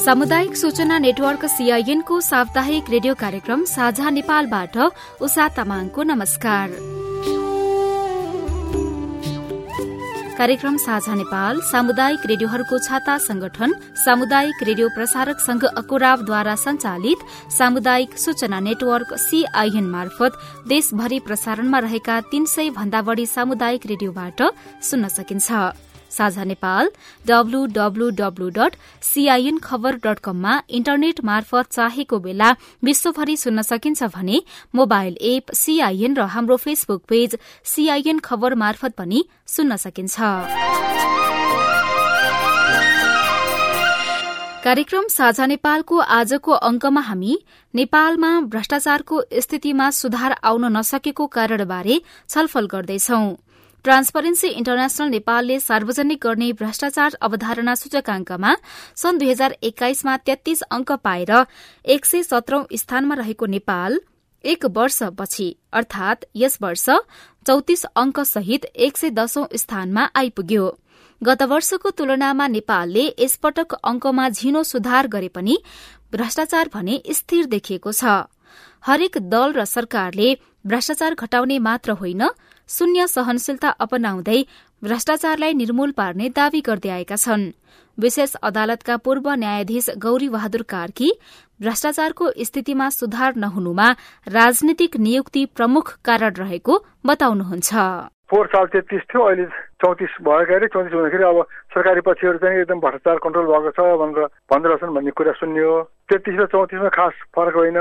सामुदायिक सूचना नेटवर्क सीआईएनको साप्ताहिक रेडियो कार्यक्रम साझा नेपालबाट उषा तामाङको नमस्कार। कार्यक्रम साझा नेपाल सामुदायिक रेडियोहरूको छाता संगठन सामुदायिक रेडियो प्रसारक संघ अकुरावद्वारा संचालित सामुदायिक सूचना नेटवर्क सीआईएन मार्फत देशभरि प्रसारणमा रहेका तीन सय भन्दा बढ़ी सामुदायिक रेडियोबाट सुन्न सकिन्छ। साझा नेपाल डब्लूडब्लूडब्लू डट सीआईएन खबर डट कममा इन्टरनेट मार्फत चाहेको बेला विश्वभरि सुन्न सकिन्छ भने मोबाइल एप सीआईएन र हाम्रो फेसबुक पेज सीआईएन खबर मार्फत पनि सुन्न सकिन्छ। कार्यक्रम साझा नेपालको आजको अंकमा हामी नेपालमा भ्रष्टाचारको स्थितिमा सुधार आउन नसकेको कारणबारे छलफल गर्दैछौं। ट्रान्सपरेन्सी इन्टरनेशनल नेपालले सार्वजनिक गर्ने भ्रष्टाचार अवधारणा सूचकांकमा सन् दुई हजार एक्काइसमा तेत्तीस अंक पाएर एक सय सत्रौं स्थानमा रहेको नेपाल एक वर्षपछि अर्थात यस वर्ष चौतिस अंक सहित एक सय दशौं स्थानमा आइपुग्यो। गत वर्षको तुलनामा नेपालले यसपटक अंकमा झिनो सुधार गरे पनि भ्रष्टाचार भने स्थिर देखिएको छ। हरेक दल र सरकारले भ्रष्टाचार घटाउने मात्र होइन शून्य सहनशीलता अपनाउँदै भ्रष्टाचारलाई निर्मूल पार्ने दावी गर्दै आएका छन्। विशेष अदालतका पूर्व न्यायाधीश गौरी बहादुर कार्की भ्रष्टाचारको स्थितिमा सुधार नहुनुमा राजनीतिक नियुक्ति प्रमुख कारण रहेको बताउनुहुन्छ। चौतिस भएको अरे चौतिस हुँदाखेरि अब सरकारी पक्षहरू चाहिँ एकदम भ्रष्टाचार कन्ट्रोल भएको छ भनेर भनिरहेछन् भन्ने कुरा सुन्यो। तेत्तिस र चौतिसमा खास फरक होइन।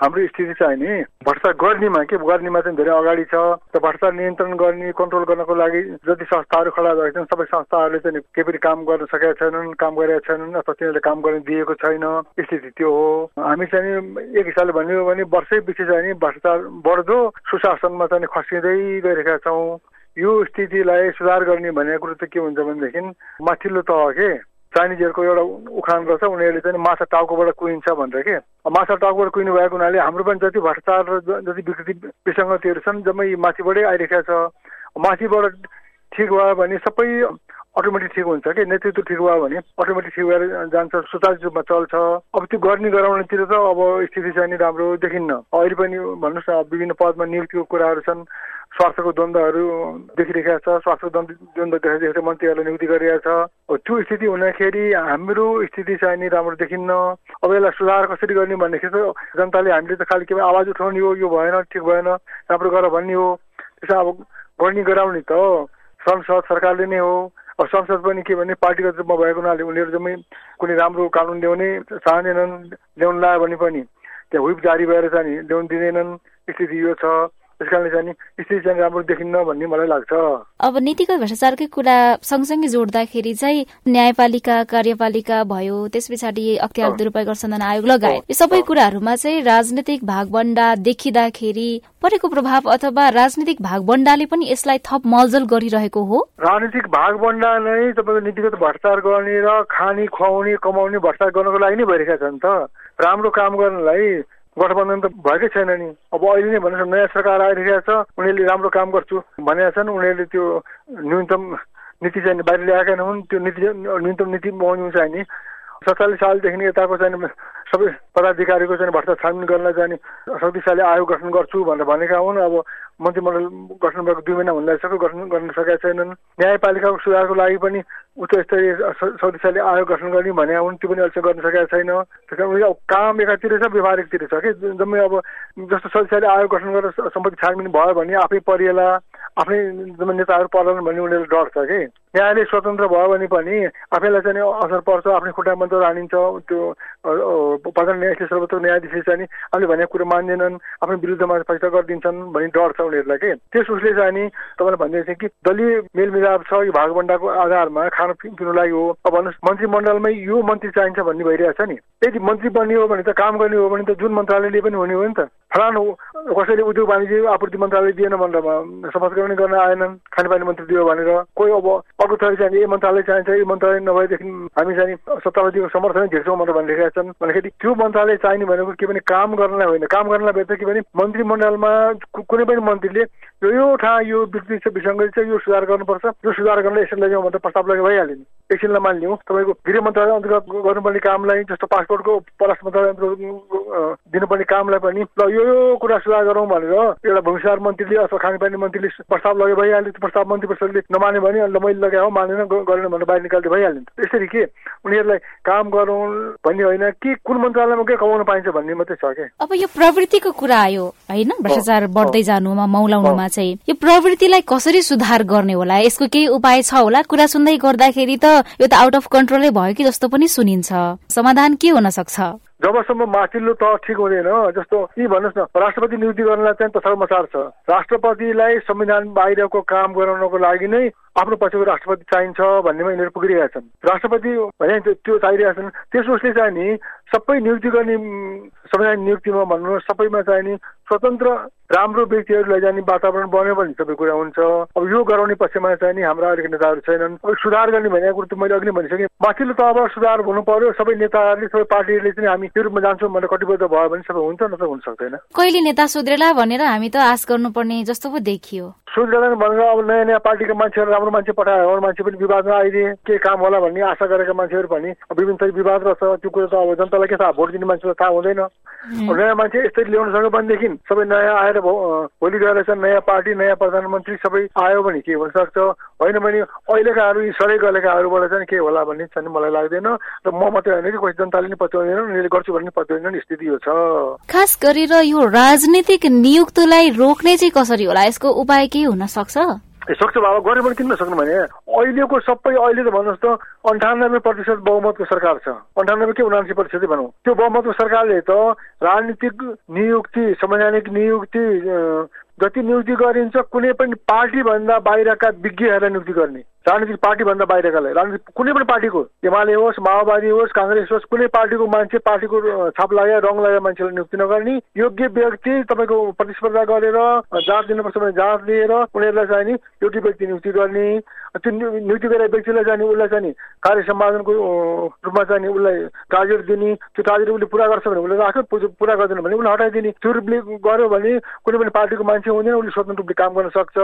हाम्रो स्थिति चाहिँ नि भ्रष्टाचार गर्नेमा के गर्नेमा चाहिँ धेरै अगाडि छ। र भ्रष्टाचार नियन्त्रण गर्ने कन्ट्रोल गर्नको लागि जति संस्थाहरू खडा भएको छन् सबै संस्थाहरूले चाहिँ केही पनि काम गर्न सकेका छैनन् काम गरेका छैनन् अथवा तिनीहरूले काम गर्न दिएको छैन। स्थिति त्यो हो। हामी चाहिँ एक हिसाबले भन्यो भने वर्षै पछि चाहिँ नि भ्रष्टाचार बढ्दो सुशासनमा चाहिँ खसिँदै गइरहेका छौँ। यो स्थितिलाई सुधार गर्ने भनेको कुरो त के हुन्छ भनेदेखि माथिल्लो तह के चाइनिजहरूको एउटा उखान रहेछ उनीहरूले चाहिँ माछा टाउकोबाट कुहिन्छ भनेर के? माछा टाउकोबाट कुहिनु भएको हुनाले हाम्रो पनि जति भ्रष्टाचार र जति विकृति विसङ्गतिहरू छन् जम्मै माथिबाटै आइरहेको छ। माथिबाट ठिक भयो भने सबै अटोमेटिक ठिक हुन्छ कि? नेतृत्व ठिक भयो भने अटोमेटिक ठिक भएर जान्छ। सुचारू रूपमा चल्छ। अब त्यो गर्ने गराउनेतिर त अब स्थिति चाहिँ नि राम्रो देखिन्न। अहिले पनि भन्नुहोस् न विभिन्न पदमा नियुक्तिको कुराहरू छन्। स्वास्थ्यको द्वन्द्वहरू देखिरहेका छ। स्वास्थ्यको द्वन्द्व देख्दा देख्दै मन्त्रीहरूलाई नियुक्ति गरिरहेको छ। त्यो स्थिति हुँदाखेरि हाम्रो स्थिति चाहिँ नि राम्रो देखिन्न। अब यसलाई सुधार कसरी गर्ने भन्दाखेरि त जनताले हामीले त खालि के आवाज उठाउने हो। यो भएन ठिक भएन राम्रो गर भन्ने हो। त्यसमा अब गर्ने गराउने त संसद सरकारले नै हो। संसद पनि के भने पार्टीगत रूपमा भएको हुनाले उनीहरू जम्मै कुनै राम्रो कानुन ल्याउने चाहँदैनन् ल्याउनु लायो भने पनि त्यहाँ विप जारी भएर चाहिँ ल्याउनु दिँदैनन्। स्थिति यो छ। त्यस कारणले चाहिँ स्थिति चाहिँ राम्रो देखिन्न भन्ने मलाई लाग्छ। अब नीतिगत भ्रष्टाचारकै कुरा सँगसँगै जोड्दाखेरि चाहिँ न्यायपालिका कार्यपालिका भयो त्यस पछाडि अख्तियार दुरूपयोग अनुसन्धान आयोग लगायत यो सबै कुराहरूमा चाहिँ राजनीतिक भागबण्डा देखिँदाखेरि परेको प्रभाव अथवा राजनीतिक भागबण्डाले पनि यसलाई थप मलजल गरिरहेको हो? राजनीतिक भागबण्डा नै तपाईँको नीतिगत भ्रष्टाचार गर्ने र खाने खुवाउने कमाउने भ्रष्टाचार गर्नको लागि नै भइरहेका छन् त। राम्रो काम गर्नलाई गठबन्धन त भएकै छैन नि। अब अहिले नै भन्नुहोस् नयाँ सरकार आइरहेको छ उनीहरूले राम्रो काम गर्छु भनेका छन् उनीहरूले त्यो न्यूनतम नीति चाहिँ बाहिर ल्याएका हुन् त्यो नीति न्यूनतम नीति बनाउनु चाहिँ नि। सत्तालिस सालदेखि यताको चाहिँ सबै पदाधिकारीको चाहिँ भ्रष्टाचार छानबिन गर्न चाहिँ शक्तिशाली आयोग गठन गर्छु भनेर भनेका हुन्। अब मन्त्रीमण्डल गठन भएको दुई महिना हुन लागिसक्यो गठन गर्न सकेका छैनन्। न्यायपालिकाको सुधारको लागि पनि उच्च स्तरीय शक्तिशाली आयोग गठन गर्ने भने हुन् त्यो पनि अहिलेसम्म गर्न सकेका छैन। त्यस कारण उनीहरू काम एकातिर छ व्यवहारिकतिर छ कि? जम्मै अब जस्तो शक्तिशाली आयोग गठन गरेर सम्पत्ति छानबिन भयो भने आफै परिएला आफ्नै जम्मै नेताहरू पर्लान् भन्ने उनीहरूले डर छ कि? न्यायालय स्वतन्त्र भयो भने पनि आफैलाई चाहिँ असर पर्छ आफ्नै खुट्टा मात्र हानिन्छ त्यो प्रधान न्यायाधीश सर्वोच्च न्यायाधीशले चाहिँ आफूले भनेको कुरो मान्दैनन् आफ्नो विरुद्धमा फैसला गरिदिन्छन् भन्ने डर छ उनीहरूलाई के? त्यस उसले चाहिँ नि तपाईँलाई भनिदिएको कि दलीय मेलमिलाप छ यो भागभण्डाको आधारमा खान पिउनुलाई हो। अब भन्नुहोस् मन्त्रीमण्डलमै यो मन्त्री चाहिन्छ भन्ने भइरहेछ नि। यदि मन्त्री बन्ने हो भने त काम गर्ने हो भने त जुन मन्त्रालयले पनि हुने हो नि त। फलानु कसैले उद्योग वाणिज्य आपूर्ति मन्त्रालय दिएन भनेर समाजकरण गर्न आएनन् खानेपानी मन्त्री दियो भनेर। कोही अब अर्को थरी चाहिँ यो मन्त्रालय चाहिन्छ यो मन्त्रालय नभएदेखि हामी चाहिँ सत्तावादीको समर्थन झिर्छौँ भनेर भनिरहेका छन् भन्दाखेरि त्यो मन्त्रालय चाहिने भनेको के भने काम गर्नलाई होइन। काम गर्नलाई भेट्छ के भने मन्त्रीमण्डलमा कुनै पनि मन्त्रीले यो एउटा यो विकृति छ विसङ्गति छ यो सुधार गर्नुपर्छ। यो सुधार गर्न यसरी लैजाउँ भनेर प्रस्ताव लगे भइहाल्यो नि एकछिन नमानिलिउँ तपाईँको गृह मन्त्रालय अन्तर्गत गर्नुपर्ने कामलाई जस्तो पासपोर्टको परराष्ट्र मन्त्रालय अन्तर्गत दिनुपर्ने कामलाई पनि ल यो यो कुरा सुधार गरौँ भनेर एउटा भूमिसार मन्त्रीले अथवा खानेपानी मन्त्रीले प्रस्ताव लगे भइहाल्यो। त्यो प्रस्ताव मन्त्री परिषदले नमाने भने अन्त मैले लगाए हो मानेन गरेन भनेर बाहिर निकाल्दै भइहाल्यो यसरी के? उनीहरूलाई काम गरौँ भन्ने होइन कि कुन मन्त्रालयमा के कमाउन पाइन्छ भन्ने मात्रै छ क्या अब यो प्रवृत्तिको कुरा आयो होइन? भ्रष्टाचार बढ्दै जानुमा मौलाउनुमा चाहिँ। यो प्रवृत्तिलाई कसरी सुधार गर्ने होला? यसको केही उपाय छ होला? कुरा सुन्दै गर्दाखेरि त यो त आउट अफ कन्ट्रोलै भयो कि जस्तो पनि सुनिन्छ। समाधान के हुन सक्छ? जबसम्म माथिल्लो तह ठिक हुँदैन जस्तो यी भन्नुहोस् न राष्ट्रपति नियुक्ति गर्नलाई चाहिँ तथामसार छ। राष्ट्रपतिलाई संविधान बाहिरको काम गराउनको लागि नै आफ्नो पछिको राष्ट्रपति चाहिन्छ भन्नेमा यिनीहरू पुगिरहेका छन्। राष्ट्रपति भने त्यो चाहिरहेका छन्। त्यस उसले चाहिँ नि सबै नियुक्ति गर्ने संविधान नियुक्तिमा भन्नु सबैमा चाहिँ नि स्वतन्त्र राम्रो व्यक्तिहरूलाई जाने वातावरण बन्यो भने सबै कुरा हुन्छ। अब यो गराउने पक्षमा चाहिँ नि हाम्रा अहिलेको नेताहरू छैनन्। अब सुधार गर्ने भनेको कुरो त मैले अघि भनिसकेँ। माथिल्लो तहबाट सुधार हुनु पर्यो। सबै नेताहरूले सबै पार्टीहरूले चाहिँ हामी त्यो रूपमा जान्छौँ भनेर कटिबद्ध भयो भने सबै हुन्छ नत्र हुन सक्दैन। कहिले नेता सुध्रेला भनेर हामी त आश गर्नुपर्ने जस्तो पो देखियो। सुध्रेला भनेर अब नयाँ नयाँ पार्टीका मान्छेहरू राम्रो मान्छे पठायो अरू मान्छे पनि विवादमा आइदिए। के काम होला भन्ने आशा गरेका मान्छेहरू पनि विभिन्न थरी विवाद रहेछ। त्यो कुरो त अब जनतालाई के थाहा भोट दिने मान्छेलाई थाहा हुँदैन। नयाँ मान्छे यसरी ल्याउन सक्यो भनेदेखि सबै नयाँ आएर भोलि गएर चाहिँ नयाँ पार्टी नयाँ प्रधानमन्त्री सबै आयो भने के हुनसक्छ होइन भने अहिलेकाहरू यी सरै गलेकाहरूबाट चाहिँ के होला भन्ने चाहिँ मलाई लाग्दैन। र म मात्रै होइन कि कोही जनताले नि पत्याउँदैन उनीहरूले गर्छु भन्ने पत्याउँदैन स्थिति यो छ। खास गरेर यो राजनीतिक नियुक्तिलाई रोक्ने चाहिँ कसरी होला? यसको उपाय के हुन सक्छ? सक्छ बाबा गऱ्यो भने किन नसक्नु भने? अहिलेको सबै अहिले त भन्नुहोस् त अन्ठानब्बे प्रतिशत बहुमतको सरकार छ। अन्ठानब्बे के उनासी प्रतिशतै भनौँ। त्यो बहुमतको सरकारले त राजनीतिक नियुक्ति संवैधानिक नियुक्ति जति नियुक्ति गरिन्छ कुनै पनि पार्टीभन्दा बाहिरका विज्ञहरूलाई नियुक्ति गर्ने। राजनीतिक पार्टीभन्दा बाहिरकालाई। राजनीतिक कुनै पनि पार्टीको एमाले होस् माओवादी होस् काङ्ग्रेस होस् कुनै पार्टीको मान्छे पार्टीको छाप लगाए रङ लगाए मान्छेलाई नियुक्ति नगर्ने योग्य व्यक्ति तपाईँको प्रतिस्पर्धा गरेर जाँच दिनुपर्छ भने जाँच लिएर उनीहरूलाई चाहिँ नि योग्य व्यक्ति नियुक्ति गर्ने त्यो नियुक्ति गरेर व्यक्तिलाई चाहिँ उसलाई चाहिँ कार्य सम्पादनको रूपमा चाहिँ उसलाई टार्गेट दिने त्यो टार्गेट उसले पुरा गर्छ भने उसले राख्यो पुरा गर्दैन भने उसलाई हटाइदिने त्यो रूपले गर्यो भने कुनै पनि पार्टीको मान्छे हुँदैन उसले स्वतन्त्र रूपले काम गर्न सक्छ।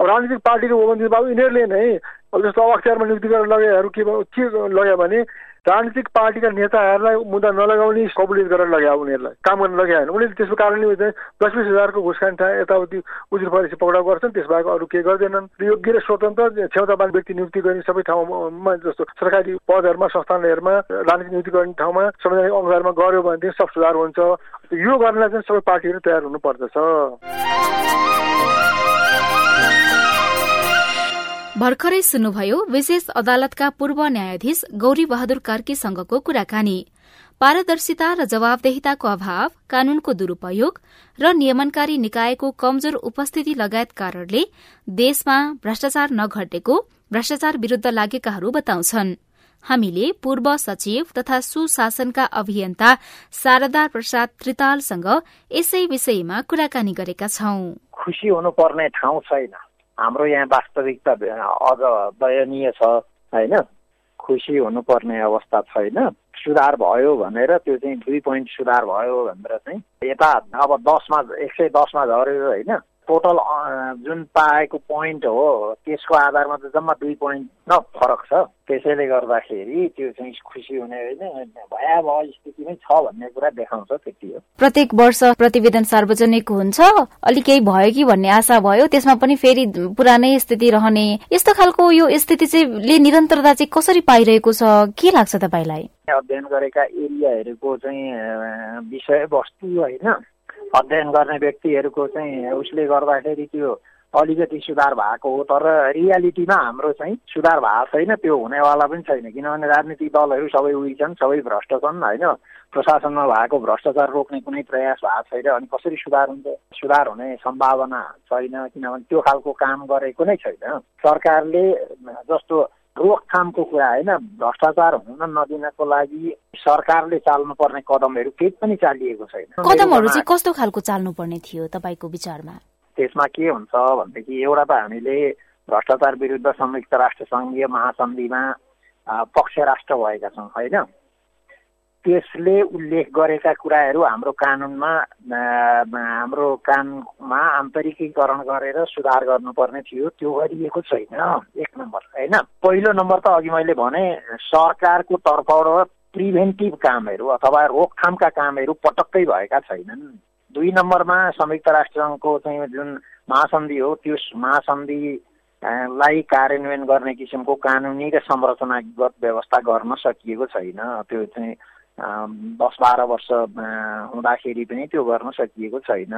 अब राजनीतिक पार्टीको हो भने बाबु यिनीहरूले नै अब जस्तो अख्तियारमा नियुक्ति गरेर लगाएहरू के के लगायो भने राजनीतिक पार्टीका नेताहरूलाई मुद्दा नलगाउने कबुलियत गरेर लगायो उनीहरूलाई। काम गर्न लगाएन उनीहरूले त्यसको कारणले चाहिँ दस बिस हजारको घुस खान्छ यताउति उजुर परेपछि पक्राउ गर्छन्। त्यसबाहेक अरू के गर्दैनन्। योग्य र स्वतन्त्र क्षमतावान व्यक्ति नियुक्ति गर्ने सबै ठाउँमा जस्तो सरकारी पदहरूमा संस्थानहरूमा राजनीतिक नियुक्ति गर्ने ठाउँमा संवैधानिक अनुसारमा गऱ्यो भनेदेखि सब सुधार हुन्छ। यो गर्नलाई चाहिँ सबै पार्टीहरू तयार हुनु भर्खरै सुन्नुभयो विशेष अदालतका पूर्व न्यायाधीश गौरी बहादुर कार्कीसँगको कुराकानी। पारदर्शिता र जवाबदेहिताको अभाव कानूनको दुरूपयोग र नियमनकारी निकायको कमजोर उपस्थिति लगायत कारणले देशमा भ्रष्टाचार नघटेको भ्रष्टाचार विरूद्ध लागेकाहरू बताउँछन्। हामीले पूर्व सचिव तथा सुशासनका अभियन्ता शारदा प्रसाद त्रितालसँग यसै विषयमा कुराकानी गरेका छौं। खुशी हुनुपर्ने ठाउँ छैन। हाम्रो यहाँ वास्तविकता अझ दयनीय छ होइन? खुसी हुनुपर्ने अवस्था छैन। सुधार भयो भनेर त्यो चाहिँ दुई पोइन्ट सुधार भयो भनेर चाहिँ यता अब दसमा एक सय दसमा झऱ्यो होइन टोटल जुन पाएको पोइन्ट हो त्यसको आधारमा त जम्मा दुई पोइन्ट न फरक छ। त्यसैले गर्दाखेरि त्यो चाहिँ खुसी हुने होइन भयावह स्थितिमै छ भन्ने कुरा देखाउँछ त्यति हो। प्रत्येक वर्ष प्रतिवेदन सार्वजनिक हुन्छ। अलिक केही भयो कि भन्ने आशा भयो। त्यसमा पनि फेरि पुरानै स्थिति रहने। यस्तो खालको यो स्थिति चाहिँ निरन्तरता चाहिँ कसरी पाइरहेको छ? के लाग्छ तपाईँलाई? अध्ययन गरेका एरियाहरूको चाहिँ विषयवस्तु होइन। अध्ययन गर्ने व्यक्तिहरूको चाहिँ उसले गर्दाखेरि त्यो अलिकति सुधार भएको हो। तर रियालिटीमा हाम्रो चाहिँ सुधार भएको छैन त्यो हुनेवाला पनि छैन। किनभने राजनीतिक दलहरू सबै उही छन् सबै भ्रष्ट छन् होइन? प्रशासनमा भएको भ्रष्टाचार रोक्ने कुनै प्रयास भएको छैन अनि कसरी सुधार हुन्छ सुधार हुने सम्भावना छैन। किनभने त्यो खालको काम गरेको नै छैन। सरकारले जस्तो रोकथामको कुरा होइन भ्रष्टाचार हुन नदिनको लागि सरकारले चाल्नु पर्ने कदमहरू केही पनि चालिएको छैन। कदमहरू चाहिँ कस्तो खालको चाल्नु पर्ने थियो तपाईँको विचारमा? त्यसमा के हुन्छ भनेदेखि एउटा त हामीले भ्रष्टाचार विरुद्ध संयुक्त राष्ट्र सङ्घीय महासन्धिमा पक्ष राष्ट्र भएका छौँ होइन? त्यसले उल्लेख गरेका कुराहरू हाम्रो कानुनमा हाम्रो कानुनमा आन्तरिकीकरण गरेर सुधार गर्नुपर्ने थियो त्यो गरिएको छैन। एक नम्बर होइन? पहिलो नम्बर त अघि मैले भने सरकारको तर्फबाट प्रिभेन्टिभ कामहरू अथवा रोकथामका कामहरू पटक्कै भएका छैनन्। दुई नम्बरमा संयुक्त राष्ट्रसङ्घको चाहिँ जुन महासन्धि हो त्यो महासन्धि लाई कार्यान्वयन गर्ने किसिमको कानुनी र संरचनागत व्यवस्था गर्न सकिएको छैन। त्यो चाहिँ दस बाह्र वर्ष हुँदाखेरि पनि त्यो गर्न सकिएको छैन।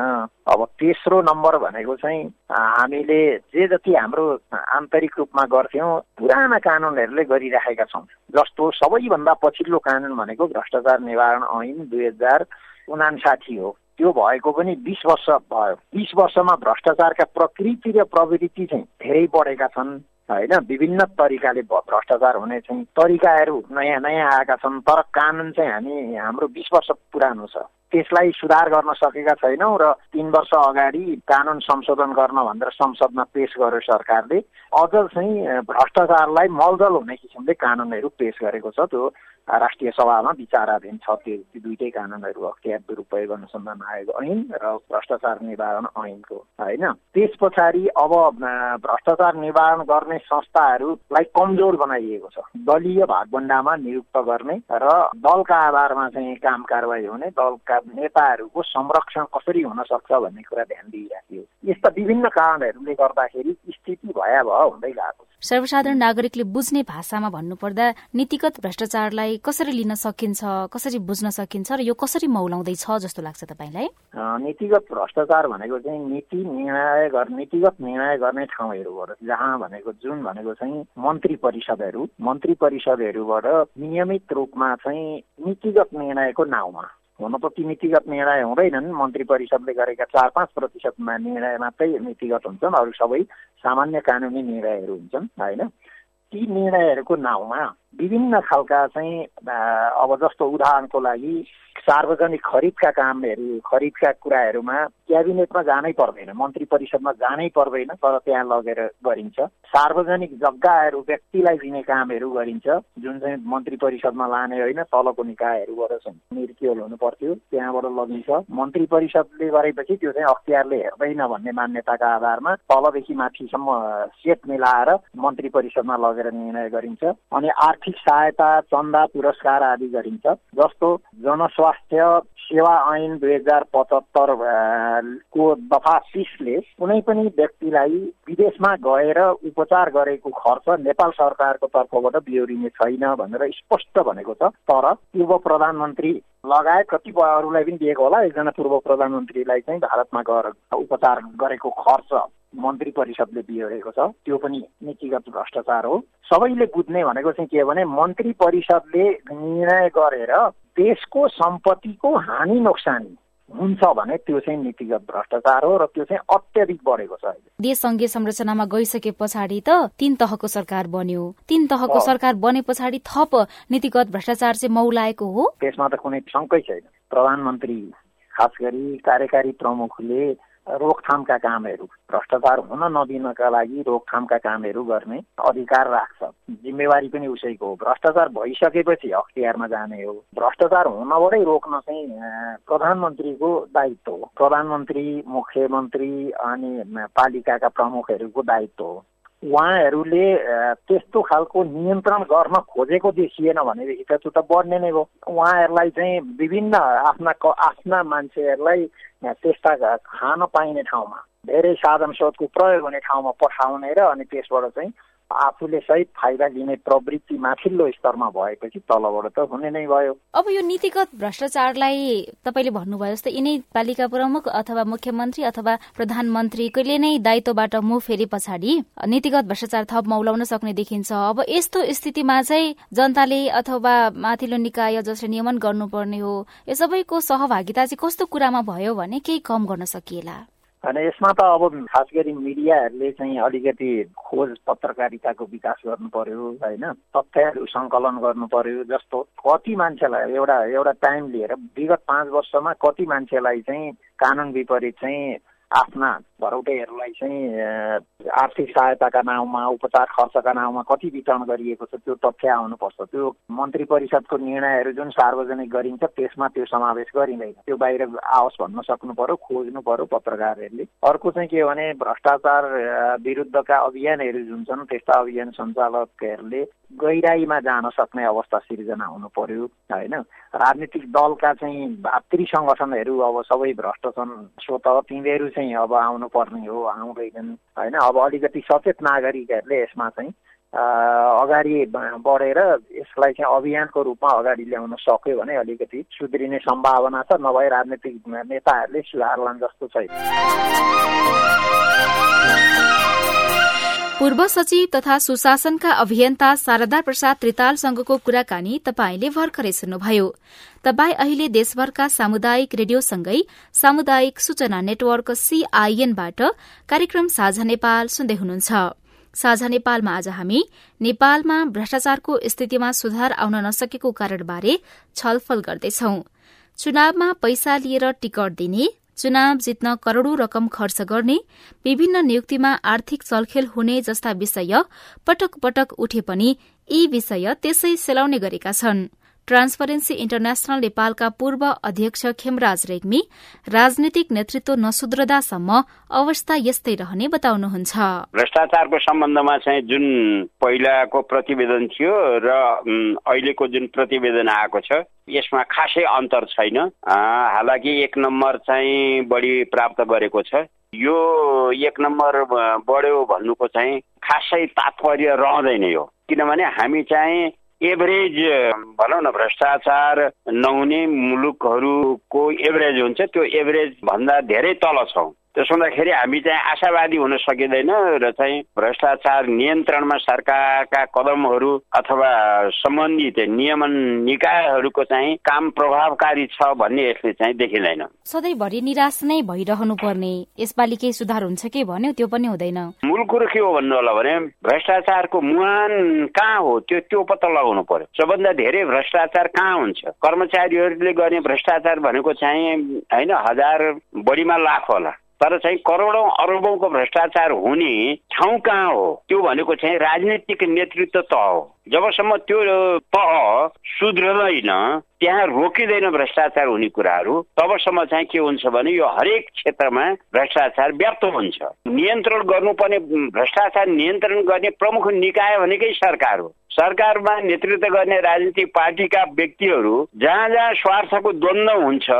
अब तेस्रो नम्बर भनेको चाहिँ हामीले जे जति हाम्रो आन्तरिक रूपमा गर्थ्यौँ पुराना कानुनहरूले गरिराखेका छौँ जस्तो सबैभन्दा पछिल्लो कानुन भनेको भ्रष्टाचार निवारण ऐन दुई हजार उनासाठी हो। त्यो भएको पनि बिस वर्ष भयो। बिस वर्षमा भ्रष्टाचारका प्रकृति र प्रवृत्ति चाहिँ धेरै बढेका छन्। होइन विभिन्न तरिकाले भ्रष्टाचार हुने चाहिँ तरिकाहरू नयाँ नयाँ आएका छन् तर कानुन चाहिँ हामी हाम्रो बिस वर्ष पुरानो छ। त्यसलाई सुधार गर्न सकेका छैनौँ र तिन वर्ष अगाडि कानुन संशोधन गर्न भनेर संसदमा पेश गर्यो सरकारले। अझ चाहिँ भ्रष्टाचारलाई मलजल हुने किसिमले कानुनहरू पेश गरेको छ त्यो राष्ट्रिय सभामा विचाराधीन छ। त्यो ती दुइटै कानुनहरू अख्तियार दुरुपयोग अनुसन्धान आयोग ऐन र भ्रष्टाचार निवारण ऐनको होइन? त्यस पछाडि अब भ्रष्टाचार निवारण गर्ने संस्थाहरूलाई कमजोर बनाइएको छ। दलीय भागभण्डामा नियुक्त गर्ने र दलका आधारमा चाहिँ काम कारवाही हुने दलका नेताहरूको संरक्षण कसरी हुन सक्छ भन्ने कुरा ध्यान दिइराखियो यस्ता विभिन्न कारणहरूले गर्दाखेरि स्थिति भयावह हुँदै गएको सर्वसाधारण नागरिकले बुझ्ने भाषामा भन्नुपर्दा नीतिगत भ्रष्टाचारलाई कसरी लिन सकिन्छ कसरी बुझ्न सकिन्छ र यो कसरी मौलाउँदैछ जस्तो लाग्छ तपाईँलाई? नीतिगत भ्रष्टाचार भनेको चाहिँ नीति निर्णय गर्ने नीतिगत निर्णय गर्ने ठाउँहरूबाट जहाँ भनेको जुन भनेको चाहिँ मन्त्री परिषदहरू मन्त्री परिषदहरूबाट नियमित रूपमा चाहिँ नीतिगत निर्णयको नाउँमा हुन त ती नीतिगत निर्णय हुँदैनन्। मन्त्री परिषदले गरेका चार पाँच प्रतिशतमा निर्णय मात्रै नीतिगत हुन्छन्। अरू सबै सामान्य कानुनी निर्णयहरू हुन्छन् होइन? ती निर्णयहरूको नाउँमा विभिन्न खालका चाहिँ अब जस्तो उदाहरणको लागि सार्वजनिक खरिदका कामहरू खरिदका कुराहरूमा क्याबिनेटमा जानै पर्दैन मन्त्री परिषदमा जानै पर्दैन तर त्यहाँ लगेर गरिन्छ। सार्वजनिक जग्गाहरू व्यक्तिलाई दिने कामहरू गरिन्छ। जुन चाहिँ मन्त्री परिषदमा लाने होइन तलको निकायहरूबाट चाहिँ निर्कियोल हुनु पर्थ्यो त्यहाँबाट लगिन्छ। मन्त्री परिषदले गरेपछि त्यो चाहिँ अख्तियारले हेर्दैन भन्ने मान्यताका आधारमा तलदेखि माथिसम्म सेट मिलाएर मन्त्री परिषदमा लगेर निर्णय गरिन्छ। अनि आर्थिक सहायता चन्दा पुरस्कार आदि गरिन्छ। जस्तो जनस्वास्थ्य स्वास्थ्य सेवा ऐन दुई हजार पचहत्तर को दफा तिसले कुनै पनि व्यक्तिलाई विदेशमा गएर उपचार गरेको खर्च नेपाल सरकारको तर्फबाट बिहोरिने छैन भनेर स्पष्ट भनेको छ। तर पूर्व प्रधानमन्त्री लगायत कतिपय अरूलाई पनि दिएको होला। एकजना पूर्व प्रधानमन्त्रीलाई चाहिँ भारतमा गएर उपचार गरेको खर्च। मन्त्री परिषदले बिहोरेको छ। त्यो पनि नीतिगत भ्रष्टाचार हो। सबैले बुझ्ने भनेको चाहिँ के भने मन्त्री परिषदले निर्णय गरेर देशको सम्पत्तिको हानि नोक्सानी हुन्छ भने त्यो चाहिँ नीतिगत भ्रष्टाचार हो र त्यो चाहिँ अत्याधिक बढेको छ देश संघीय संरचनामा गइसके पछाडि त तीन तहको सरकार बन्यो। तीन तहको सरकार बने पछाडि थप नीतिगत भ्रष्टाचार चाहिँ मौलाएको हो। त्यसमा त कुनै शङ्कै छैन। प्रधानमन्त्री खास गरी कार्यकारी प्रमुखले रोकथामका कामहरू भ्रष्टाचार हुन नदिनका लागि रोकथामका कामहरू गर्ने अधिकार राख्छ। जिम्मेवारी पनि उसैको हो। भ्रष्टाचार भइसकेपछि अख्तियारमा जाने हो। भ्रष्टाचार हुनबाटै रोक्न चाहिँ प्रधानमन्त्रीको दायित्व हो। प्रधानमन्त्री मुख्यमन्त्री अनि पालिकाका प्रमुखहरूको दायित्व हो। उहाँहरूले त्यस्तो खालको नियन्त्रण गर्न खोजेको देखिएन भनेदेखि त त्यो त बढ्ने नै हो। उहाँहरूलाई चाहिँ विभिन्न आफ्ना आफ्ना मान्छेहरूलाई त्यस्ता खान पाइने ठाउँमा धेरै साधन स्रोतको प्रयोग हुने ठाउँमा पठाउने र अनि त्यसबाट चाहिँ आफूले सहित फाइदा लिने प्रवृत्ति माथिल्लो स्तरमा भएपछि तलबाट त हुने नै भयो। अब यो नीतिगत भ्रष्टाचारलाई तपाईँले भन्नुभयो जस्तै यिनै पालिका प्रमुख अथवा मुख्यमन्त्री अथवा प्रधानमन्त्रीले नै दायित्वबाट मुख फेरि पछाडि नीतिगत भ्रष्टाचार थप मौलाउन सक्ने देखिन्छ। अब यस्तो स्थितिमा चाहिँ जनताले अथवा माथिल्लो निकाय जसले नियमन गर्नुपर्ने हो यो सबैको सहभागिता चाहिँ कस्तो कुरामा भयो भने केही कम गर्न सकिएला? अनि यसमा त अब खास गरी मिडियाहरूले चाहिँ अलिकति खोज पत्रकारिताको विकास गर्नु पर्यो होइन? तथ्यहरू सङ्कलन गर्नु पर्यो जस्तो कति मान्छेलाई एउटा एउटा टाइम लिएर विगत पाँच वर्षमा कति मान्छेलाई चाहिँ कानुन विपरीत चाहिँ आफ्ना भरौटेहरूलाई चाहिँ आर्थिक सहायताका नाउँमा उपचार खर्चका नाउँमा कति वितरण गरिएको छ त्यो तथ्य आउनुपर्छ। त्यो मन्त्री परिषदको निर्णयहरू जुन सार्वजनिक गरिन्छ त्यसमा त्यो समावेश गरिँदैन। त्यो बाहिर आओस् भन्न सक्नु पर्यो खोज्नु पर्यो पत्रकारहरूले। अर्को चाहिँ के भने भ्रष्टाचार विरुद्धका अभियानहरू जुन छन् त्यस्ता अभियान सञ्चालकहरूले गहिराईमा जान सक्ने अवस्था सिर्जना हुनु पर्यो होइन? राजनीतिक दलका चाहिँ भातृ सङ्गठनहरू अब सबै भ्रष्ट छन्। सो त तिनीहरू चाहिँ अब आउनु पर्ने हो आउँदैनन्। होइन अब अलिकति सचेत नागरिकहरूले यसमा चाहिँ अगाडि बढेर यसलाई चाहिँ अभियानको रूपमा अगाडि ल्याउन सक्यो भने अलिकति सुध्रिने सम्भावना छ नभए राजनीतिक नेताहरूले सुधारलान् जस्तो छैन। पूर्व सचिव तथा सुशासनका अभियन्ता शारदा प्रसाद त्रितालसँगको कुराकानी तपाईँले भर्खरै सुन्नुभयो। तपाई अहिले देशभरका सामुदायिक रेडियोसँगै सामुदायिक सूचना नेटवर्क सीआईएनबाट कार्यक्रम साझा नेपाल सुन्दै हुनुहुन्छ। साझा नेपालमा आज हामी नेपालमा भ्रष्टाचारको स्थितिमा सुधार आउन नसकेको कारणबारे छलफल गर्दैछौ। चुनावमा पैसा लिएर टिकट दिने चुनाव जित्न करोड़ौं रकम खर्च गर्ने विभिन्न नियुक्तिमा आर्थिक चलखेल हुने जस्ता विषय पटक पटक उठे पनि यी विषय त्यसै सेलाउने गरेका छनृ। ट्रान्सपरेन्सी इन्टरनेशनल नेपालका पूर्व अध्यक्ष खेमराज रेग्मी राजनीतिक नेतृत्व नसुध्रदासम्म अवस्था यस्तै रहने बताउनुहुन्छ। भ्रष्टाचारको सम्बन्धमा चाहिँ जुन पहिलाको प्रतिवेदन थियो र अहिलेको जुन प्रतिवेदन आएको छ यसमा खासै अन्तर छैन। हालाकि एक नम्बर चाहिँ बढी प्राप्त गरेको छ। यो एक नम्बर बढ्यो भन्नुको चाहिँ खासै तात्पर्य रहँदैन यो। किनभने हामी चाहिँ एभरेज भनौँ न भ्रष्टाचार नहुने मुलुकहरूको एभरेज हुन्छ। त्यो एभरेज भन्दा धेरै तल छौँ। त्यसो हुँदाखेरि हामी चाहिँ आशावादी हुन सकिँदैन र चाहिँ भ्रष्टाचार नियन्त्रणमा सरकारका कदमहरू अथवा सम्बन्धित नियमन निकायहरूको चाहिँ काम प्रभावकारी छ भन्ने यसले चाहिँ देखिँदैन। सधैँभरि निराश नै भइरहनु पर्ने यसपालि केही सुधार हुन्छ कि भन्यो त्यो पनि हुँदैन। मूल कुरो के हो भन्नु होला भने भ्रष्टाचारको मुहान कहाँ हो त्यो त्यो पत्ता लगाउनु पर्यो। सबभन्दा धेरै भ्रष्टाचार कहाँ हुन्छ? कर्मचारीहरूले गर्ने भ्रष्टाचार भनेको चाहिँ होइन हजार बढीमा लाख होला। तर चाहिँ करोडौँ अरबौँको भ्रष्टाचार हुने ठाउँ कहाँ हो? त्यो भनेको चाहिँ राजनीतिक नेतृत्व तह हो। जबसम्म त्यो तह सुध्रदैन त्यहाँ रोकिँदैन भ्रष्टाचार हुने कुराहरू तबसम्म चाहिँ के हुन्छ भने यो हरेक क्षेत्रमा भ्रष्टाचार व्याप्त हुन्छ। नियन्त्रण गर्नुपर्ने भ्रष्टाचार नियन्त्रण गर्ने प्रमुख निकाय भनेकै सरकार हो। सरकारमा नेतृत्व गर्ने राजनीतिक पार्टीका व्यक्तिहरू जहाँ जहाँ स्वार्थको द्वन्द्व हुन्छ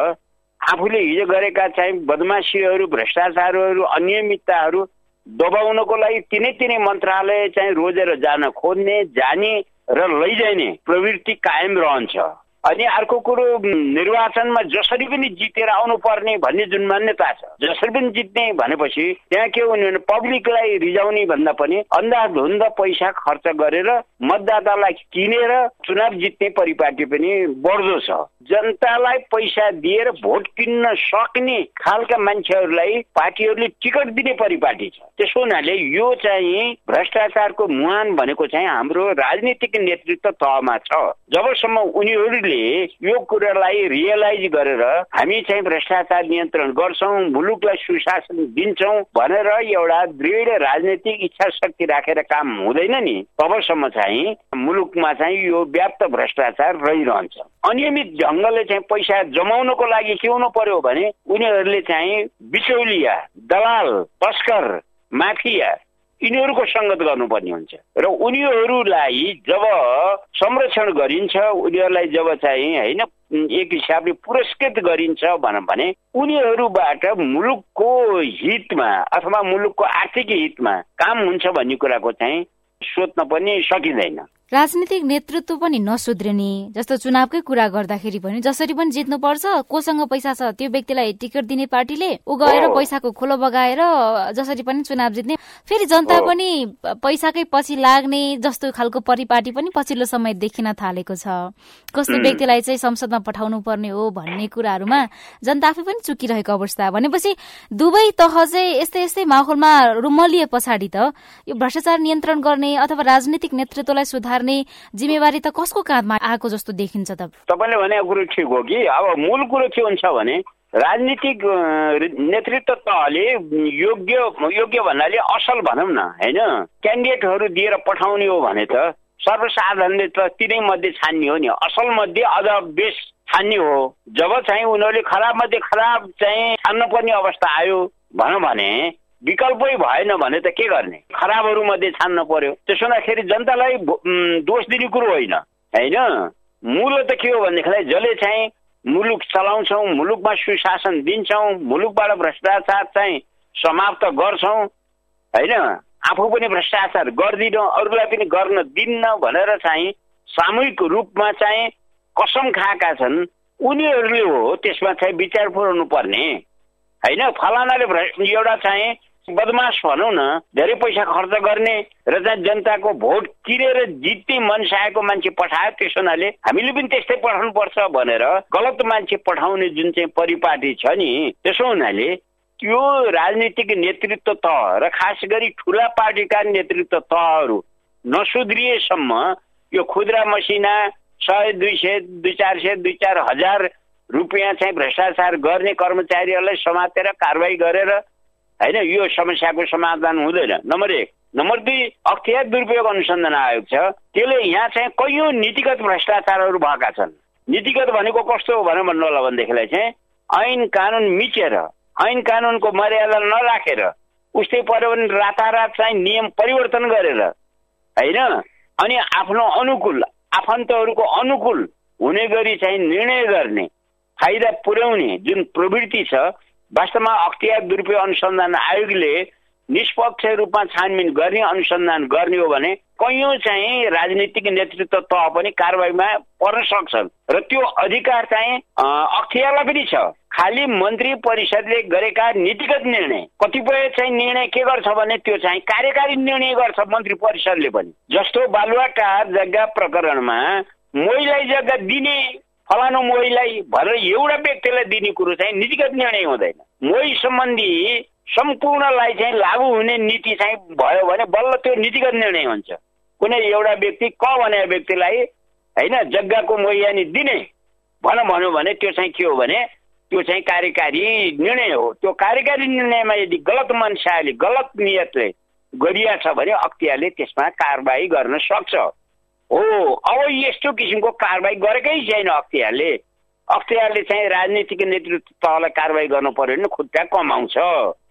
आफूले हिजो गरेका चाहिँ बदमासीहरू भ्रष्टाचारहरू अनियमितताहरू दबाउनको लागि तिनै तिनै मन्त्रालय चाहिँ रोजेर जान खोज्ने जाने र लैजाने प्रवृत्ति कायम रहन्छ। अनि अर्को कुरो निर्वाचनमा जसरी पनि जितेर आउनु पर्ने भन्ने जुन मान्यता छ जसरी पनि जित्ने भनेपछि त्यहाँ के हुने भने पब्लिकलाई रिजाउने भन्दा पनि अन्धाधुन्द पैसा खर्च गरेर मतदातालाई किनेर चुनाव जित्ने परिपाटी पनि बढ्दो छ। जनतालाई पैसा दिएर भोट किन्न सक्ने खालका मान्छेहरूलाई पार्टीहरूले टिकट दिने परिपाटी छ। त्यसो हुनाले यो चाहिँ भ्रष्टाचारको मुहान भनेको चाहिँ हाम्रो राजनीतिक नेतृत्व तहमा छ। जबसम्म उनीहरूले यो कुरालाई रियलाइज गरेर हामी चाहिँ भ्रष्टाचार नियन्त्रण गर्छौँ मुलुकलाई सुशासन दिन्छौँ भनेर एउटा दृढ राजनैतिक इच्छा शक्ति राखेर काम हुँदैन नि तबसम्म चाहिँ मुलुकमा चाहिँ यो व्याप्त भ्रष्टाचार रहिरहन्छ। अनियमित ढङ्गले चाहिँ पैसा जमाउनको लागि के हुनु पर्यो भने उनीहरूले चाहिँ बिचौलिया दलाल तस्कर माफिया यिनीहरूको सङ्गत गर्नुपर्ने हुन्छ। र उनीहरूलाई जब संरक्षण गरिन्छ उनीहरूलाई जब चाहिँ होइन एक हिसाबले पुरस्कृत गरिन्छ भनौँ भने उनीहरूबाट मुलुकको हितमा अथवा मुलुकको आर्थिक हितमा काम हुन्छ भन्ने कुराको चाहिँ सोध्न पनि सकिँदैन। राजनीतिक नेतृत्व पनि नसुध्रिने जस्तो चुनावकै कुरा गर्दाखेरि पनि जसरी पनि जित्नुपर्छ कोसँग पैसा छ त्यो व्यक्तिलाई टिकट दिने पार्टीले ऊ गएर पैसाको खोलो बगाएर जसरी पनि चुनाव जित्ने। फेरि जनता पनि पैसाकै पछि लाग्ने जस्तो खालको परिपाटी पनि पछिल्लो समय देखिन थालेको छ। कस्तो व्यक्तिलाई चाहिँ संसदमा पठाउनु पर्ने हो भन्ने कुराहरूमा जनता आफै पनि चुकिरहेको अवस्था। भनेपछि दुवै तह चाहिँ यस्तै यस्तै माहौलमा रुमलिए पछाडि त यो भ्रष्टाचार नियन्त्रण गर्ने अथवा राजनीतिक नेतृत्वलाई सुधार गर्ने जिम्मेवारी त कसको काँधमा आएको जस्तो देखिन्छ त? तपाईँले भनेको कुरो ठिक हो कि? अब मूल कुरो के हुन्छ भने राजनीतिक नेतृत्व तहले योग्य योग्य भन्नाले असल भनौँ न होइन? क्यान्डिडेटहरू दिएर पठाउने हो भने त सर्वसाधारणले त तिनै मध्ये छान्ने हो नि। असल मध्ये अझ बेस छान्ने हो। जब चाहिँ उनीहरूले खराब मध्ये खराब चाहिँ छान्न पर्ने अवस्था आयो भनौँ भने विकल्पै भएन भने त के गर्ने? खराबहरू मध्ये छान्न पर्यो। त्यसो हुँदाखेरि जनतालाई दोष दिने कुरो होइन। होइन? मूल त के हो भनेदेखिलाई जसले चाहिँ मुलुक चलाउँछौँ मुलुकमा सुशासन दिन्छौँ मुलुकबाट भ्रष्टाचार चाहिँ समाप्त गर्छौँ होइन? आफू पनि भ्रष्टाचार गर्दिनँ अरूलाई पनि गर्न दिन्न भनेर चाहिँ सामूहिक रूपमा चाहिँ कसम खाएका छन्। उनीहरूले हो त्यसमा चाहिँ विचार पुऱ्याउनु पर्ने होइन? फलानाले एउटा चाहिँ बदमास भनौँ न धेरै पैसा खर्च गर्ने र चाहिँ जनताको भोट किनेर जित्ने मनसाएको मान्छे पठायो त्यस हुनाले हामीले पनि त्यस्तै पठाउनु पर्छ भनेर गलत मान्छे पठाउने जुन चाहिँ परिपाटी छ नि त्यसो हुनाले त्यो राजनीतिक नेतृत्व तह र खास गरी ठुला पार्टीका नेतृत्व तहहरू नसुध्रिएसम्म यो खुद्रा मसिना सय दुई सय दुई चार सय दुई चार हजार रुपियाँ चाहिँ भ्रष्टाचार गर्ने कर्मचारीहरूलाई समातेर कारवाही गरेर होइन यो समस्याको समाधान हुँदैन। नम्बर एक। नम्बर दुई अख्तियार दुरुपयोग अनुसन्धान आयोग छ। त्यसले यहाँ चाहिँ कैयौँ नीतिगत भ्रष्टाचारहरू भएका छन्। नीतिगत भनेको कस्तो हो भनेर भन्नु होला भनेदेखिलाई चाहिँ ऐन कानुन मिचेर ऐन कानुनको मर्यादा नराखेर उस्तै पऱ्यो भने रातारात चाहिँ नियम परिवर्तन गरेर होइन? अनि आफ्नो अनुकूल आफन्तहरूको अनुकूल हुने गरी चाहिँ निर्णय गर्ने फाइदा पुर्याउने जुन प्रवृत्ति छ वास्तवमा अख्तियार दुरुपयोग अनुसन्धान आयोगले निष्पक्ष रूपमा छानबिन गर्ने अनुसन्धान गर्ने हो भने कैयौँ चाहिँ राजनीतिक नेतृत्व तह पनि कारवाहीमा पर्न सक्छन्। र त्यो अधिकार चाहिँ अख्तियारलाई पनि छ। खालि मन्त्री परिषदले गरेका नीतिगत निर्णय कतिपय चाहिँ निर्णय के गर्छ भने त्यो चाहिँ कार्यकारी निर्णय गर्छ मन्त्री परिषदले पनि। जस्तो बालुवाटार जग्गा प्रकरणमा मोहीलाई जग्गा दिने फलानु मोहीलाई भनेर एउटा व्यक्तिलाई दिने कुरो चाहिँ नीतिगत निर्णय हुँदैन। मोही सम्बन्धी सम्पूर्णलाई चाहिँ लागू हुने नीति चाहिँ भयो भने बल्ल त्यो नीतिगत निर्णय हुन्छ। कुनै एउटा व्यक्ति क भने व्यक्तिलाई होइन जग्गाको मोहियानी दिने भन भन्यो भने त्यो चाहिँ के हो भने त्यो चाहिँ कार्यकारी निर्णय हो। त्यो कार्यकारी निर्णयमा यदि गलत मान्छेले गलत नियतले गरिया छ भने अख्तियारले त्यसमा कारवाही गर्न सक्छ। हो अब यस्तो किसिमको कारवाही गरेकै छैन अख्तियारले। अख्तियारले चाहिँ राजनीतिक नेतृत्व तहलाई कारवाही गर्नु पर्यो भने खुट्टा कमाउँछ।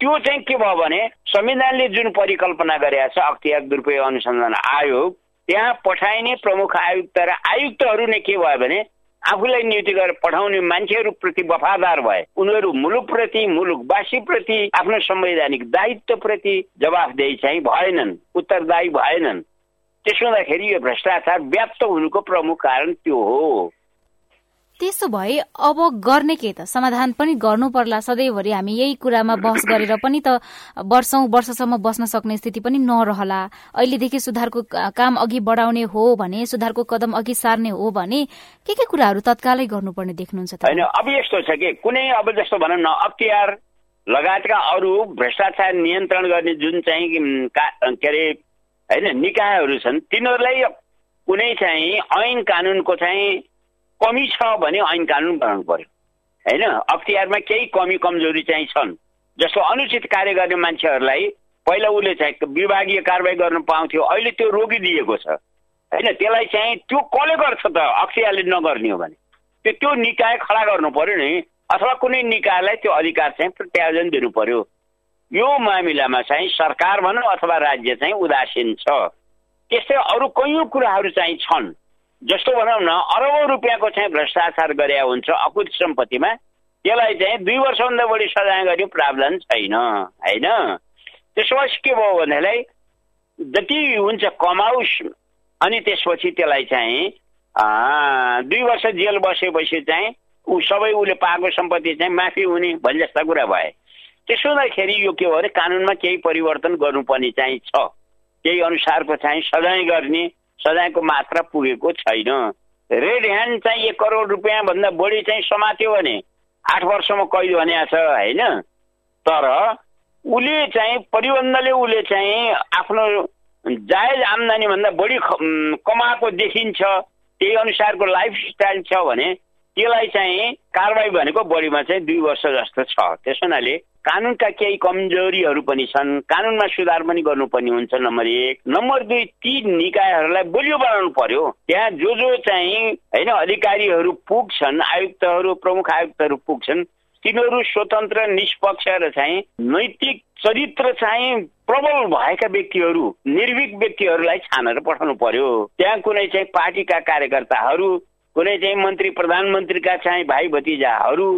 त्यो चाहिँ के भयो भने संविधानले जुन परिकल्पना गरेका छ अख्तियार दुरुपयोग अनुसन्धान आयोग त्यहाँ पठाइने प्रमुख आयुक्त र आयुक्तहरू नै के भयो भने आफूलाई नियुक्ति गरेर पठाउने मान्छेहरूप्रति वफादार भए। उनीहरू मुलुकप्रति मुलुकवासीप्रति आफ्नो संवैधानिक दायित्वप्रति जवाफदेही चाहिँ भएनन् उत्तरदायी भएनन्। त्यसो हुँदाखेरि यो भ्रष्टाचार व्याप्त हुनुको प्रमुख कारण त्यो हो। त्यसो भए अब गर्ने के त? समाधान पनि गर्नु पर्ला सधैँभरि हामी यही कुरामा बहस गरेर पनि त वर्षौं वर्षसम्म बस्न सक्ने स्थिति पनि नरहला। अहिलेदेखि सुधारको काम अघि बढाउने हो भने सुधारको कदम अघि सार्ने हो भने के के कुराहरू तत्कालै गर्नुपर्ने देख्नुहुन्छ होइन अब यस्तो छ कि कुनै अब जस्तो भनौँ न अख्तियार लगायतका अरू भ्रष्टाचार नियन्त्रण गर्ने जुन चाहिँ के अरे होइन निकायहरू छन् तिनीहरूलाई कुनै चाहिँ ऐन कानुनको चाहिँ कमी छ भने ऐन कानुन बनाउनु पर्यो। होइन अख्तियारमा केही कमी कमजोरी चाहिँ छन्। जस्तो अनुचित कार्य गर्ने मान्छेहरूलाई पहिला उसले चाहिँ विभागीय कारवाही गर्न पाउँथ्यो अहिले त्यो रोकिदिएको छ। होइन त्यसलाई चाहिँ त्यो कसले गर्छ त? अख्तियारले नगर्ने हो भने। त्यो त्यो निकाय खडा गर्नु पर्यो नि अथवा कुनै निकायलाई त्यो अधिकार चाहिँ प्रत्यायोजन दिनु पर्यो। यो मामिलामा चाहिँ सरकार भनौँ अथवा राज्य चाहिँ उदासीन छ। त्यस्तै अरू कैयौँ कुराहरू चाहिँ छन्। जस्तो भनौँ न अरबौँ रुपियाँको चाहिँ भ्रष्टाचार गरे हुन्छ अकुत सम्पत्तिमा। त्यसलाई चाहिँ दुई वर्षभन्दा बढी सजाय गर्ने प्रावधान छैन होइन? त्यसपछि के भयो भनेलाई जति हुन्छ कमाउस अनि त्यसपछि त्यसलाई चाहिँ दुई वर्ष जेल बसेपछि चाहिँ ऊ सबै उसले पाएको सम्पत्ति चाहिँ माफी हुने भन्ने जस्ता कुरा भए। त्यसो हुँदाखेरि यो के भयो भने कानुनमा केही परिवर्तन गर्नुपर्ने चाहिँ छ। केही अनुसारको चाहिँ सजाय गर्ने सजायको मात्रा पुगेको छैन। रेड ह्यान्ड चाहिँ एक करोड रुपियाँभन्दा बढी चाहिँ समात्यो भने आठ वर्षमा कैद भने छ होइन? तर उसले चाहिँ परिबन्धले उसले चाहिँ आफ्नो जायज आम्दानीभन्दा बढी कमाएको देखिन्छ। त्यही अनुसारको लाइफ स्टाइल छ भने त्यसलाई चाहिँ कारवाही भनेको बढीमा चाहिँ दुई वर्ष जस्तो छ। त्यस हुनाले कानुनका केही कमजोरीहरू पनि छन् कानुनमा सुधार पनि गर्नुपर्ने हुन्छ नम्बर एक। नम्बर दुई ती निकायहरूलाई बलियो बनाउनु पर्यो। त्यहाँ जो जो चाहिँ होइन अधिकारीहरू पुग्छन् आयुक्तहरू प्रमुख आयुक्तहरू पुग्छन् तिनीहरू स्वतन्त्र निष्पक्ष र चाहिँ नैतिक चरित्र चाहिँ प्रबल भएका व्यक्तिहरू निर्विक व्यक्तिहरूलाई छानेर पठाउनु पर्यो। त्यहाँ कुनै चाहिँ पार्टीका कार्यकर्ताहरू कुनै चाहिँ मन्त्री प्रधानमन्त्रीका चाहिँ भाइ भतिजाहरू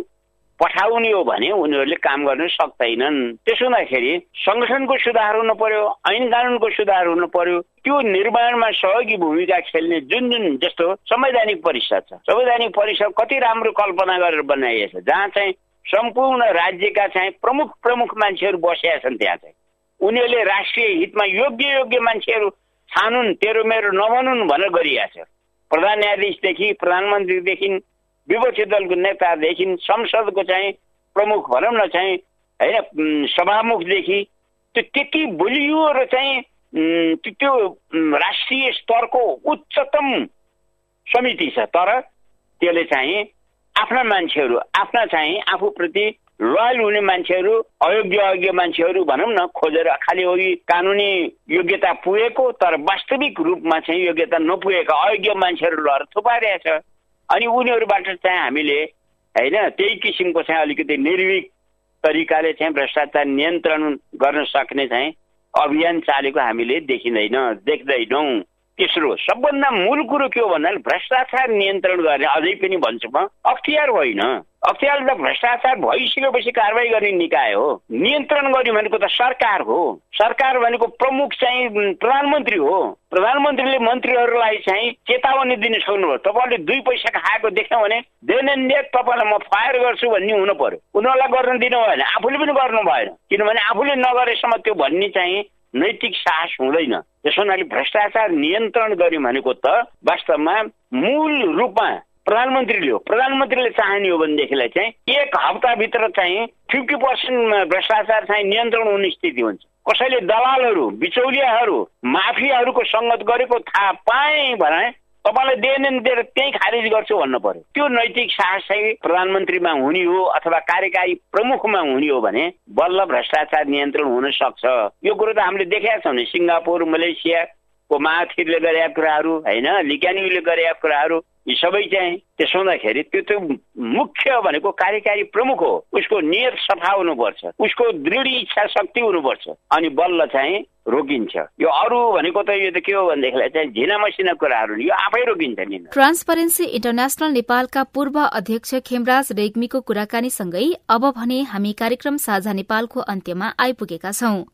पठाउने हो भने उनीहरूले काम गर्न सक्दैनन्। त्यसो हुँदाखेरि सङ्गठनको सुधार हुनु पर्यो ऐन कानुनको सुधार हुनु पर्यो त्यो निर्माणमा सहयोगी भूमिका खेल्ने जुन जुन जस्तो संवैधानिक परिषद छ। संवैधानिक परिषद कति राम्रो कल्पना गरेर बनाइएको छ। जहाँ चाहिँ सम्पूर्ण राज्यका चाहिँ प्रमुख प्रमुख मान्छेहरू बसेका छन् त्यहाँ चाहिँ। उनीहरूले राष्ट्रिय हितमा योग्य योग्य मान्छेहरू छानुन् तेरो मेरो नभनुन् भनेर गरिरहेको छ। प्रधान न्यायाधीशदेखि प्रधानमन्त्रीदेखि विपक्षी दलको नेतादेखि संसदको चाहिँ प्रमुख भनौँ न चाहिँ होइन सभामुखदेखि त्यो त्यति बलियो र चाहिँ त्यो राष्ट्रिय स्तरको उच्चतम समिति छ। तर त्यसले चाहिँ आफ्ना मान्छेहरू आफ्ना चाहिँ आफूप्रति लोयल हुने मान्छेहरू अयोग्य अयोग्य मान्छेहरू भनौँ न खोजेर खालि अघि कानुनी योग्यता पुगेको तर वास्तविक रूपमा चाहिँ योग्यता नपुगेका अयोग्य मान्छेहरू लगेर थुपारिरहेछ। अनि उनीहरूबाट चाहिँ हामीले होइन त्यही किसिमको चाहिँ अलिकति निर्विक तरिकाले चाहिँ भ्रष्टाचार नियन्त्रण गर्न सक्ने चाहिँ अभियान चालेको हामीले देखिँदैन देख्दैनौँ। तेस्रो सबभन्दा मूल कुरो के हो भन्नाले भ्रष्टाचार नियन्त्रण गर्ने अझै पनि भन्छु म। अख्तियार होइन। अख्तियार त भ्रष्टाचार भइसकेपछि कारवाही गर्ने निकाय हो। नियन्त्रण गर्ने भनेको त सरकार हो। सरकार भनेको प्रमुख चाहिँ प्रधानमन्त्री हो। प्रधानमन्त्रीले मन्त्रीहरूलाई चाहिँ चेतावनी दिन सक्नुभयो। तपाईँले दुई पैसा खाएको देख्यो भने देन तपाईँलाई म फायर गर्छु भन्ने हुनु पर्यो। उनीहरूलाई गर्न दिनु भएन आफूले पनि गर्नु भएन किनभने आफूले नगरेसम्म त्यो भन्ने चाहिँ नैतिक साहस हुँदैन। त्यसो हुनाले भ्रष्टाचार नियन्त्रण गर्यो भनेको त वास्तवमा मूल रूपमा प्रधानमन्त्रीले हो। प्रधानमन्त्रीले चाहने हो भनेदेखिलाई चाहिँ एक हप्ताभित्र चाहिँ फिफ्टी पर्सेन्ट भ्रष्टाचार चाहिँ नियन्त्रण हुने स्थिति हुन्छ। कसैले दलालहरू बिचौलियाहरू माफियाहरूको सङ्गत गरेको थाहा पाएँ भने तपाईँलाई दिएन दिएर त्यही खारेज गर्छु भन्नु पर्यो त्यो नैतिक साहस चाहिँ प्रधानमन्त्रीमा हुने हो अथवा कार्यकारी प्रमुखमा हुने हो भने बल्ल भ्रष्टाचार नियन्त्रण हुन सक्छ। यो कुरो त हामीले देखेका छौँ नि। सिङ्गापुर मलेसियाको महाथिरले गरेका कुराहरू होइन? लिक्यानीले गरेका कुराहरू यी सबै चाहिँ त्यसो हुँदाखेरि त्यो त मुख्य भनेको कार्यकारी प्रमुख हो उसको नियत सफा हुनुपर्छ उसको दृढ इच्छा शक्ति हुनुपर्छ अनि बल्ल चाहिँ रोकिन्छ यो अरू भनेको त यो त के हो भनेदेखिलाई चाहिँ झिना मसिना कुराहरू यो आफै रोकिन्छ नि ट्रान्सपरेन्सी इन्टरनेशनल नेपालका पूर्व अध्यक्ष खेमराज रेग्मीको कुराकानीसँगै अब भने हामी कार्यक्रम साझा नेपालको अन्त्यमा आइपुगेका छौं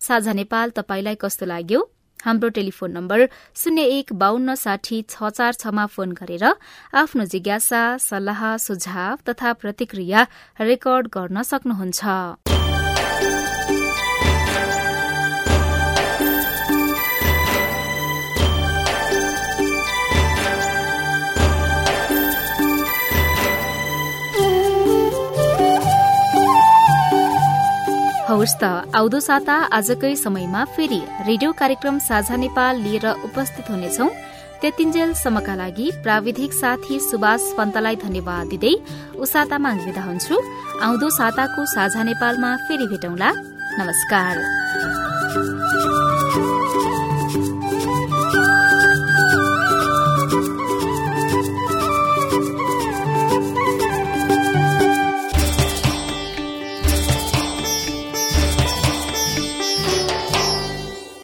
साझा नेपाल तपाईलाई कस्तो लाग्यो हाम्रो टेलिफोन नम्बर शून्य एक बान्न साठी छ चार छमा फोन गरेर आफ्नो जिज्ञासा सल्लाह सुझाव तथा प्रतिक्रिया रेकर्ड गर्न सक्नुहुन्छ। हवस् त। आउँदो साता आजकै समयमा फेरि रेडियो कार्यक्रम साझा नेपाल लिएर उपस्थित हुनेछौ। त्यतिन्जेलसम्मका लागि प्राविधिक साथी सुभाष पन्तलाई धन्यवाद दिँदै उसाता माग्दा हुन्छु। आउँदो साताको साझा नेपालमा फेरि भेटौँला। नमस्कार।